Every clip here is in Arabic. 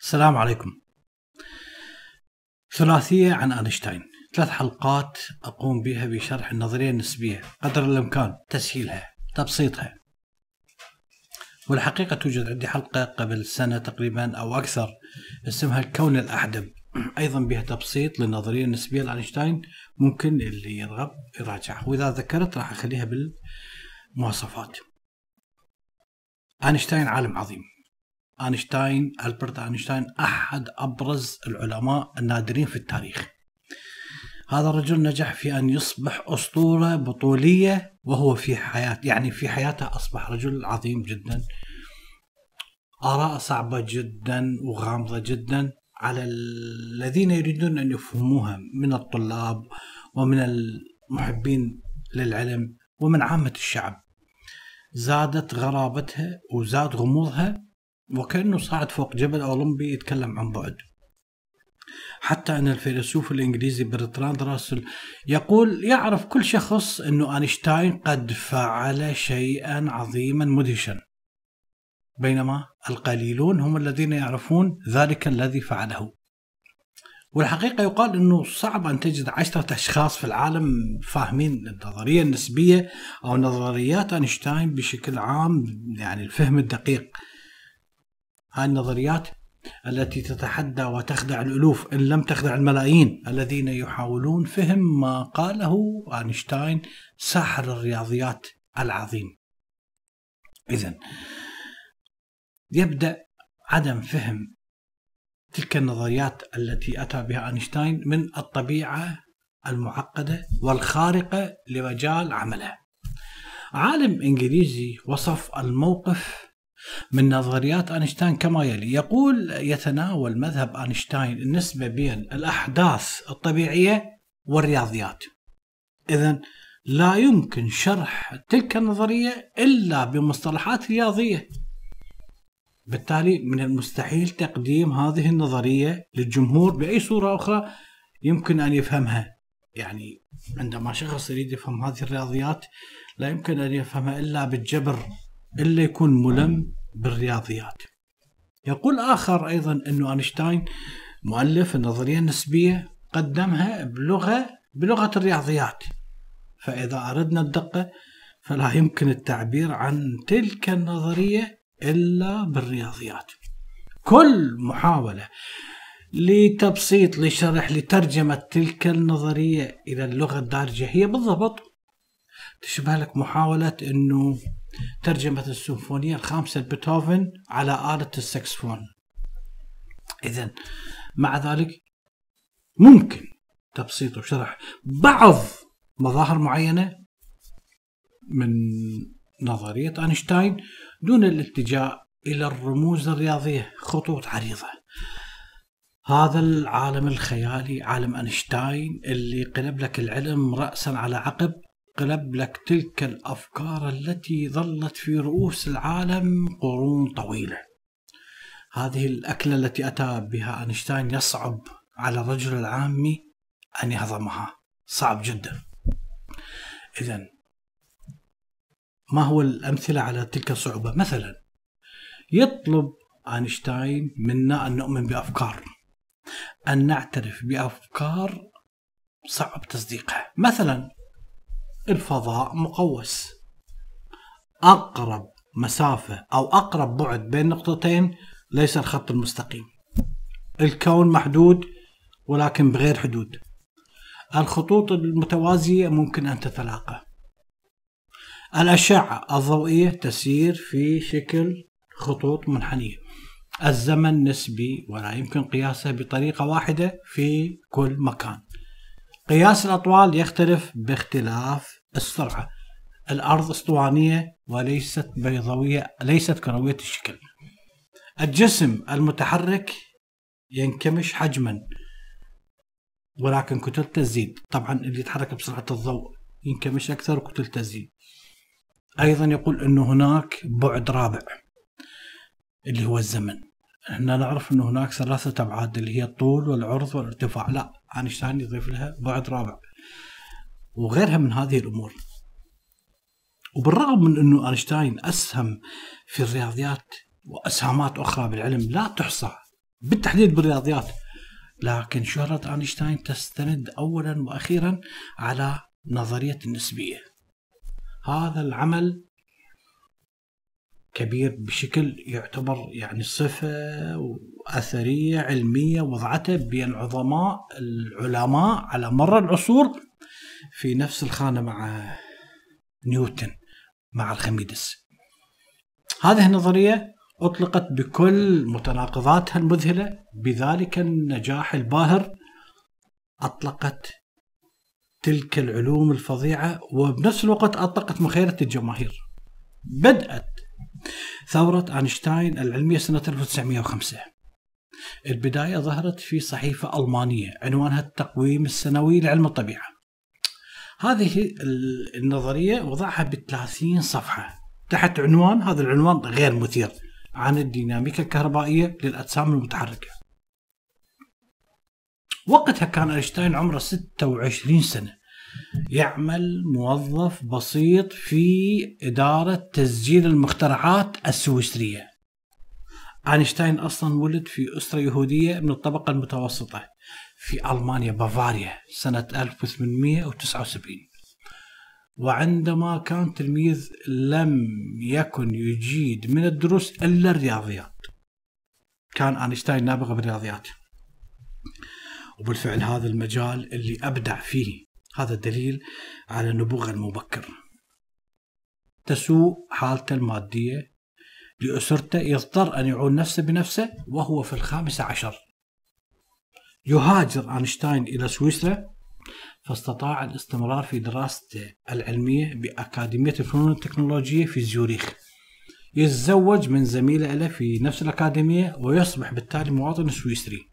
السلام عليكم. ثلاثية عن أينشتاين، ثلاث حلقات أقوم بها بشرح النظرية النسبية قدر الإمكان تسهيلها، تبسيطها. والحقيقة توجد عندي حلقة قبل سنة تقريبا أو أكثر اسمها الكون الأحدب، أيضا بها تبسيط للنظرية النسبية لأينشتاين ممكن اللي يرغب يراجعها، وإذا ذكرت راح أخليها بالمواصفات. أينشتاين عالم عظيم اينشتاين ألبرت اينشتاين أحد أبرز العلماء النادرين في التاريخ. هذا الرجل نجح في أن يصبح أسطورة بطولية وهو في حياته يعني في حياته أصبح رجل عظيم جدا. آراء صعبة جدا وغامضة جدا على الذين يريدون أن يفهموها من الطلاب ومن المحبين للعلم ومن عامة الشعب. زادت غرابتها وزاد غموضها وكأنه صعد فوق جبل أولمبي يتكلم عن بعد. حتى أن الفيلسوف الإنجليزي برتراند راسل يقول يعرف كل شخص أنه أينشتاين قد فعل شيئا عظيما مدهشا. بينما القليلون هم الذين يعرفون ذلك الذي فعله. والحقيقة يقال أنه صعب أن تجد عشرة أشخاص في العالم فاهمين النظرية النسبية أو نظريات أينشتاين بشكل عام يعني الفهم الدقيق. هاي النظريات التي تتحدى وتخدع الألوف إن لم تخدع الملايين الذين يحاولون فهم ما قاله آينشتاين ساحر الرياضيات العظيم. اذا يبدأ عدم فهم تلك النظريات التي أتى بها آينشتاين من الطبيعة المعقدة والخارقة لمجال عمله. عالم إنجليزي وصف الموقف من نظريات أينشتاين كما يلي. يقول يتناول مذهب أينشتاين النسبة بين الأحداث الطبيعية والرياضيات. إذا لا يمكن شرح تلك النظرية إلا بمصطلحات رياضية. بالتالي من المستحيل تقديم هذه النظرية للجمهور بأي صورة أخرى يمكن أن يفهمها. يعني عندما شخص يريد يفهم هذه الرياضيات لا يمكن أن يفهمها إلا بالجبر. إلا يكون ملم بالرياضيات. يقول آخر أيضا أنه أينشتاين مؤلف النظرية النسبية قدمها بلغة بلغة الرياضيات. فإذا أردنا الدقة فلا يمكن التعبير عن تلك النظرية إلا بالرياضيات. كل محاولة لتبسيط لشرح لترجمة تلك النظرية إلى اللغة الدارجة هي بالضبط تشبه لك محاولة أنه ترجمة السيمفونية الخامسة لبيتهوفن على آلة السكسفون. إذا مع ذلك ممكن تبسيط وشرح بعض مظاهر معينة من نظرية أينشتاين دون الاتجاه إلى الرموز الرياضية. خطوط عريضة. هذا العالم الخيالي عالم أينشتاين اللي قلب لك العلم رأسا على عقب قلب لك تلك الأفكار التي ظلت في رؤوس العالم قرون طويلة. هذه الأكلة التي أتى بها أينشتاين يصعب على الرجل العامي أن يهضمها، صعب جدا. اذا ما هو الأمثلة على تلك الصعوبة؟ مثلا يطلب أينشتاين منا أن نؤمن بأفكار أن نعترف بأفكار صعب تصديقها، مثلا الفضاء مقوس. أقرب مسافة أو أقرب بعد بين نقطتين ليس الخط المستقيم. الكون محدود ولكن بغير حدود. الخطوط المتوازية ممكن أن تتلاقى. الأشعة الضوئية تسير في شكل خطوط منحنية. الزمن نسبي ولا يمكن قياسه بطريقة واحدة في كل مكان. قياس الأطوال يختلف باختلاف السرعة. الأرض أسطوانية وليست بيضاوية ليست كروية الشكل. الجسم المتحرك ينكمش حجما ولكن كتلته تزيد. طبعا اللي يتحرك بسرعة الضوء ينكمش أكثر وكتلته تزيد. أيضا يقول أنه هناك بعد رابع اللي هو الزمن. إحنا نعرف انه هناك ثلاثة أبعاد اللي هي الطول والعرض والارتفاع. لا آينشتاين يضيف لها بعد رابع. وغيرها من هذه الأمور. وبالرغم من إنه آينشتاين أسهم في الرياضيات وأسهامات أخرى بالعلم لا تحصى بالتحديد بالرياضيات لكن شهرة أينشتاين تستند أولا وأخيرا على نظرية النسبية. هذا العمل كبير بشكل يعتبر يعني صفة أثرية علمية وضعته بين عظماء العلماء على مر العصور في نفس الخانة مع نيوتن مع الخميدس. هذه النظرية أطلقت بكل متناقضاتها المذهلة بذلك النجاح الباهر أطلقت تلك العلوم الفظيعة وبنفس الوقت أطلقت مخيلة الجماهير. بدأت ثورة أينشتاين العلمية سنة 1905 البداية ظهرت في صحيفة ألمانية عنوانها التقويم السنوي لعلم الطبيعة. هذه النظرية وضعها ب 30 صفحة. تحت عنوان هذا العنوان غير مثير عن الديناميكا الكهربائية للأجسام المتحركة. وقتها كان أينشتاين عمره 26 سنة. يعمل موظف بسيط في إدارة تسجيل المخترعات السويسرية. أينشتاين أصلا ولد في أسرة يهودية من الطبقة المتوسطة في ألمانيا بافاريا سنة 1879 وعندما كان تلميذ لم يكن يجيد من الدروس إلا الرياضيات. كان أينشتاين نابغة بالرياضيات. وبالفعل هذا المجال اللي أبدع فيه هذا دليل على نبوغه المبكر. تسوء حالته المادية لأسرته يضطر أن يعول نفسه بنفسه وهو في الخامسة عشر. يهاجر أينشتاين إلى سويسرا فاستطاع الاستمرار في دراسته العلمية بأكاديمية الفنون التكنولوجية في زيوريخ. يتزوج من زميلة له في نفس الأكاديمية ويصبح بالتالي مواطن سويسري.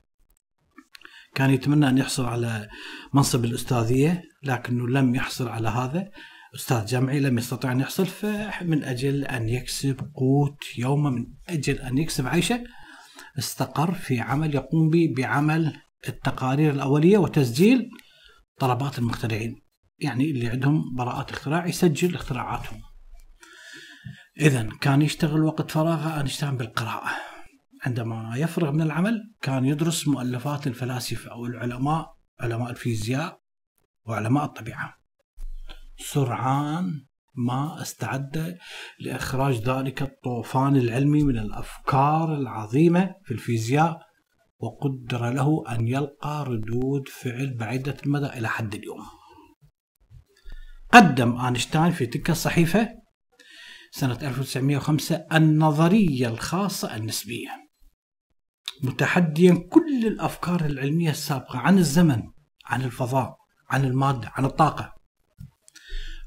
كان يتمنى أن يحصل على منصب الأستاذية لكنه لم يحصل على هذا. أستاذ جامعي لم يستطع أن يحصل فمن أجل أن يكسب قوت يومه من أجل أن يكسب عيشه استقر في عمل يقوم به بعمل التقارير الأولية وتسجيل طلبات المخترعين يعني اللي عندهم براءات اختراع يسجل اختراعاتهم. إذا كان يشتغل وقت فراغه أينشتاين بالقراءة. عندما يفرغ من العمل كان يدرس مؤلفات الفلاسفة أو العلماء علماء الفيزياء وعلماء الطبيعة. سرعان ما استعد لإخراج ذلك الطوفان العلمي من الأفكار العظيمة في الفيزياء وقدر له أن يلقى ردود فعل بعيدة المدى إلى حد اليوم. قدم أينشتاين في تلك الصحيفة سنة 1905 النظرية الخاصة النسبية. متحديا كل الأفكار العلمية السابقة عن الزمن عن الفضاء عن المادة عن الطاقة.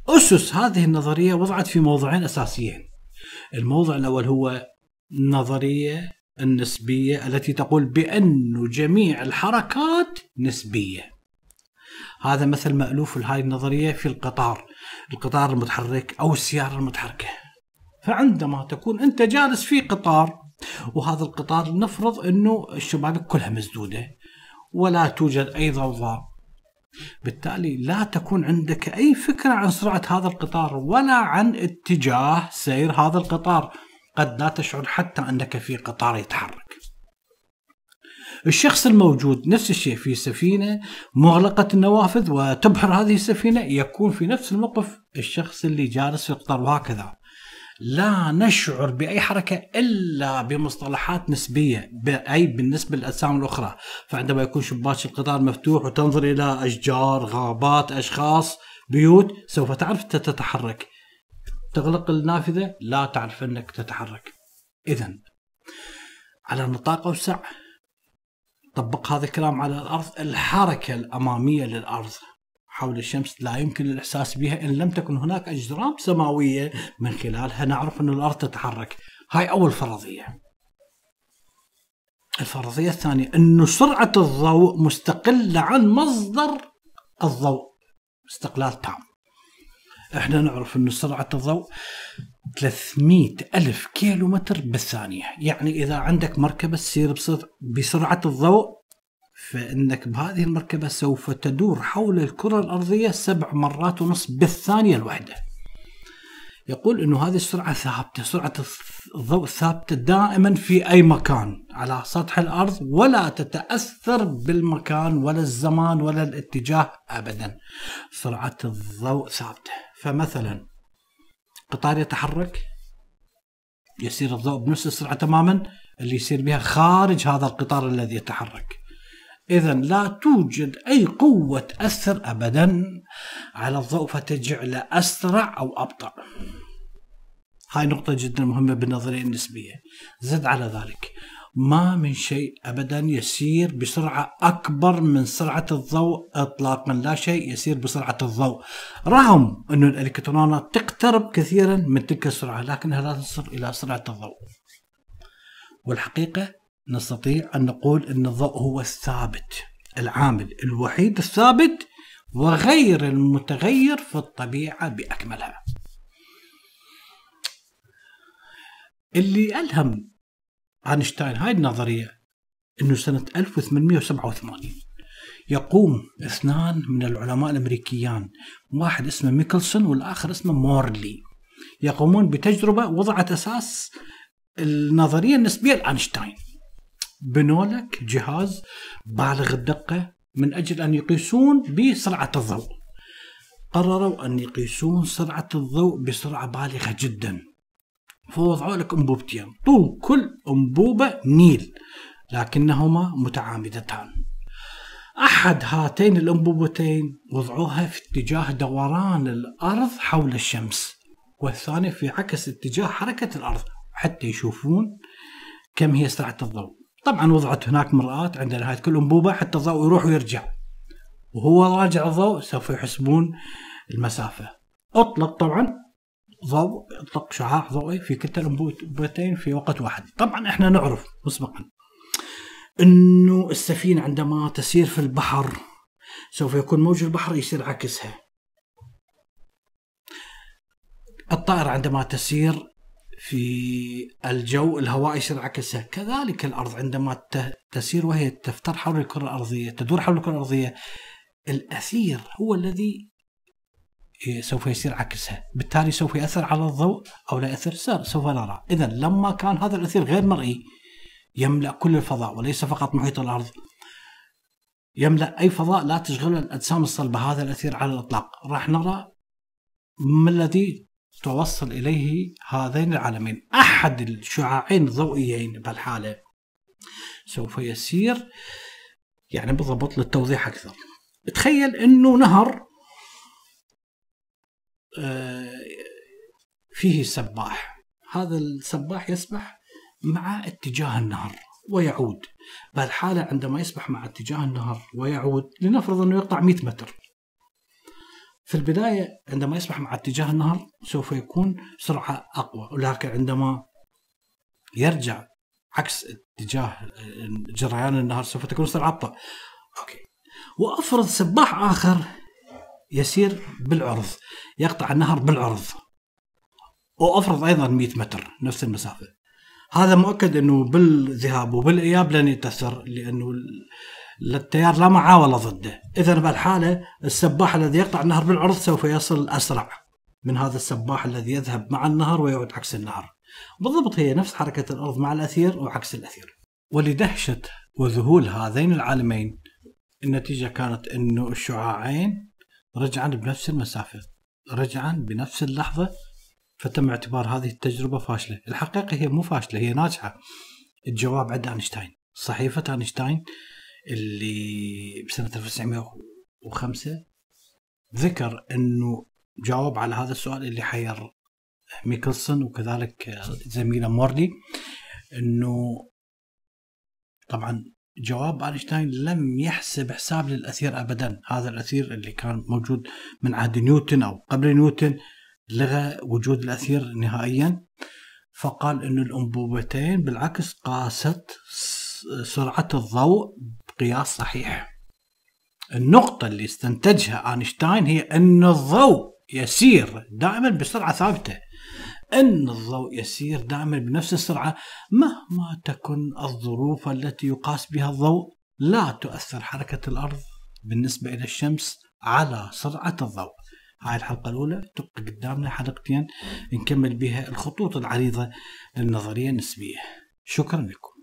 أسس هذه النظرية وضعت في موضوعين أساسيين. الموضوع الأول هو نظرية النسبية التي تقول بأن جميع الحركات نسبية. هذا مثل مألوف هذه النظرية في القطار القطار المتحرك أو السيارة المتحركة. فعندما تكون أنت جالس في قطار وهذا القطار نفرض أنه الشبابيك كلها مسدودة ولا توجد أي ضوضاء. بالتالي لا تكون عندك أي فكرة عن سرعة هذا القطار ولا عن اتجاه سير هذا القطار. قد لا تشعر حتى أنك في قطار يتحرك. الشخص الموجود نفس الشيء في سفينة مغلقة النوافذ وتبحر هذه السفينة يكون في نفس الموقف. الشخص اللي جالس في القطار وهكذا. لا نشعر بأي حركة إلا بمصطلحات نسبية أي بالنسبة للأجسام الأخرى. فعندما يكون شباك القطار مفتوح وتنظر إلى أشجار غابات أشخاص بيوت سوف تعرف تتحرك. تغلق النافذة لا تعرف أنك تتحرك. إذا على نطاق أوسع طبق هذا الكلام على الأرض الحركة الأمامية للأرض. حول الشمس لا يمكن الإحساس بها إن لم تكن هناك أجرام سماوية من خلالها نعرف أن الأرض تتحرك. هاي أول فرضية. الفرضية الثانية أن سرعة الضوء مستقلة عن مصدر الضوء. استقلال تام. إحنا نعرف أن سرعة الضوء 300 ألف كيلو متر بالثانية. يعني إذا عندك مركبة تسير بسرعة الضوء فإنك بهذه المركبة سوف تدور حول الكرة الأرضية سبع مرات ونصف بالثانية الواحدة يقول إنه هذه السرعة ثابتة، سرعة الضوء ثابتة دائما في أي مكان على سطح الأرض ولا تتأثر بالمكان ولا الزمان ولا الاتجاه ابدا. سرعة الضوء ثابتة، فمثلا قطار يتحرك يسير الضوء بنفس السرعة تماما اللي يصير بها خارج هذا القطار الذي يتحرك. إذا لا توجد أي قوة تأثر أبدا على الضوء فتجعله أسرع أو أبطأ. هاي نقطة جدا مهمة بالنظرية النسبية. زد على ذلك ما من شيء أبدا يسير بسرعة أكبر من سرعة الضوء إطلاقا لا شيء يسير بسرعة الضوء رغم أن الإلكترونات تقترب كثيرا من تلك السرعة لكنها لا تصل إلى سرعة الضوء والحقيقة نستطيع أن نقول أن الضوء هو الثابت العامل الوحيد الثابت وغير المتغير في الطبيعة بأكملها. اللي ألهم أينشتاين هاي النظرية أنه سنة 1887 يقوم اثنان من العلماء الأمريكيان واحد اسمه ميكلسون والآخر اسمه مورلي يقومون بتجربة وضعت أساس النظرية النسبية لأينشتاين. بنوا لك جهاز بالغ الدقة من أجل أن يقيسون بسرعة الضوء. قرروا أن يقيسون سرعة الضوء بسرعة بالغة جدا. فوضعوا لك أنبوبتين. طول كل أنبوبة نيل لكنهما متعامدتان. أحد هاتين الأنبوبتين وضعوها في اتجاه دوران الأرض حول الشمس والثاني في عكس اتجاه حركة الأرض. حتى يشوفون كم هي سرعة الضوء. طبعا وضعت هناك مرآة عند نهاية كل أنبوبة حتى الضوء يروح ويرجع. وهو راجع الضوء سوف يحسبون المسافة. أطلق طبعا ضوء أطلق شعاع ضوئي في كلتا الأنبوبتين في وقت واحد. طبعا إحنا نعرف مسبقا إنه السفينة عندما تسير في البحر سوف يكون موج البحر يصير عكسها. الطائرة عندما تسير في الجو الهواء يصير عكسها كذلك الأرض عندما تسير وهي تفتر حول الكرة الأرضية تدور حول الكرة الأرضية الأثير هو الذي سوف يصير عكسها بالتالي سوف يأثر على الضوء أو لا يأثر؟ سوف نرى إذا لما كان هذا الأثير غير مرئي يملأ كل الفضاء وليس فقط محيط الأرض يملأ أي فضاء لا تشغله الأجسام الصلبة. هذا الأثير على الإطلاق. راح نرى ما الذي توصل إليه هذين العالمين. أحد الشعاعين الضوئيين بالحالة سوف يسير يعني بالضبط للتوضيح أكثر. تخيل أنه نهر آه، فيه سباح. هذا السباح يسبح مع اتجاه النهر ويعود. بالحالة عندما يسبح مع اتجاه النهر ويعود لنفرض أنه يقطع 100 متر. في البداية عندما يسبح مع اتجاه النهر سوف يكون سرعة أقوى ولكن عندما يرجع عكس اتجاه جريان النهر سوف تكون سرعة أبطأ. أوكي. وأفرض سباح آخر يسير بالعرض يقطع النهر بالعرض. وأفرض أيضا 100 متر نفس المسافة. هذا مؤكد أنه بالذهاب وبالإياب لن يتأثر لأنه التيار لا معاولة ضده. إذا بالحالة السباح الذي يقطع النهر بالعرض سوف يصل أسرع من هذا السباح الذي يذهب مع النهر ويعود عكس النهر. بالضبط هي نفس حركة الأرض مع الأثير وعكس الأثير. ولدهشة وذهول هذين العالمين النتيجة كانت أنه الشعاعين رجعا بنفس المسافة رجعا بنفس اللحظة فتم اعتبار هذه التجربة فاشلة. الحقيقة هي مو فاشلة هي ناجحة. الجواب عند أينشتاين. صحيفة أينشتاين اللي بسنة 1905 ذكر أنه جاوب على هذا السؤال اللي حير ميكلسون وكذلك زميله مورلي أنه طبعا جواب أينشتاين لم يحسب حساب للأثير ابدا، هذا الأثير اللي كان موجود من عهد نيوتن أو قبل نيوتن لغى وجود الأثير نهائيا. فقال إنه الأنبوبتين بالعكس قاست سرعة الضوء بقياس صحيح. النقطة اللي استنتجها آينشتاين هي أن الضوء يسير دائما بسرعة ثابتة. أن الضوء يسير دائما بنفس السرعة مهما تكن الظروف التي يقاس بها الضوء لا تؤثر حركة الأرض بالنسبة إلى الشمس على سرعة الضوء. هاي الحلقة الأولى تبقى قدامنا حلقتين نكمل بها الخطوط العريضة للنظرية النسبية. شكرا لكم.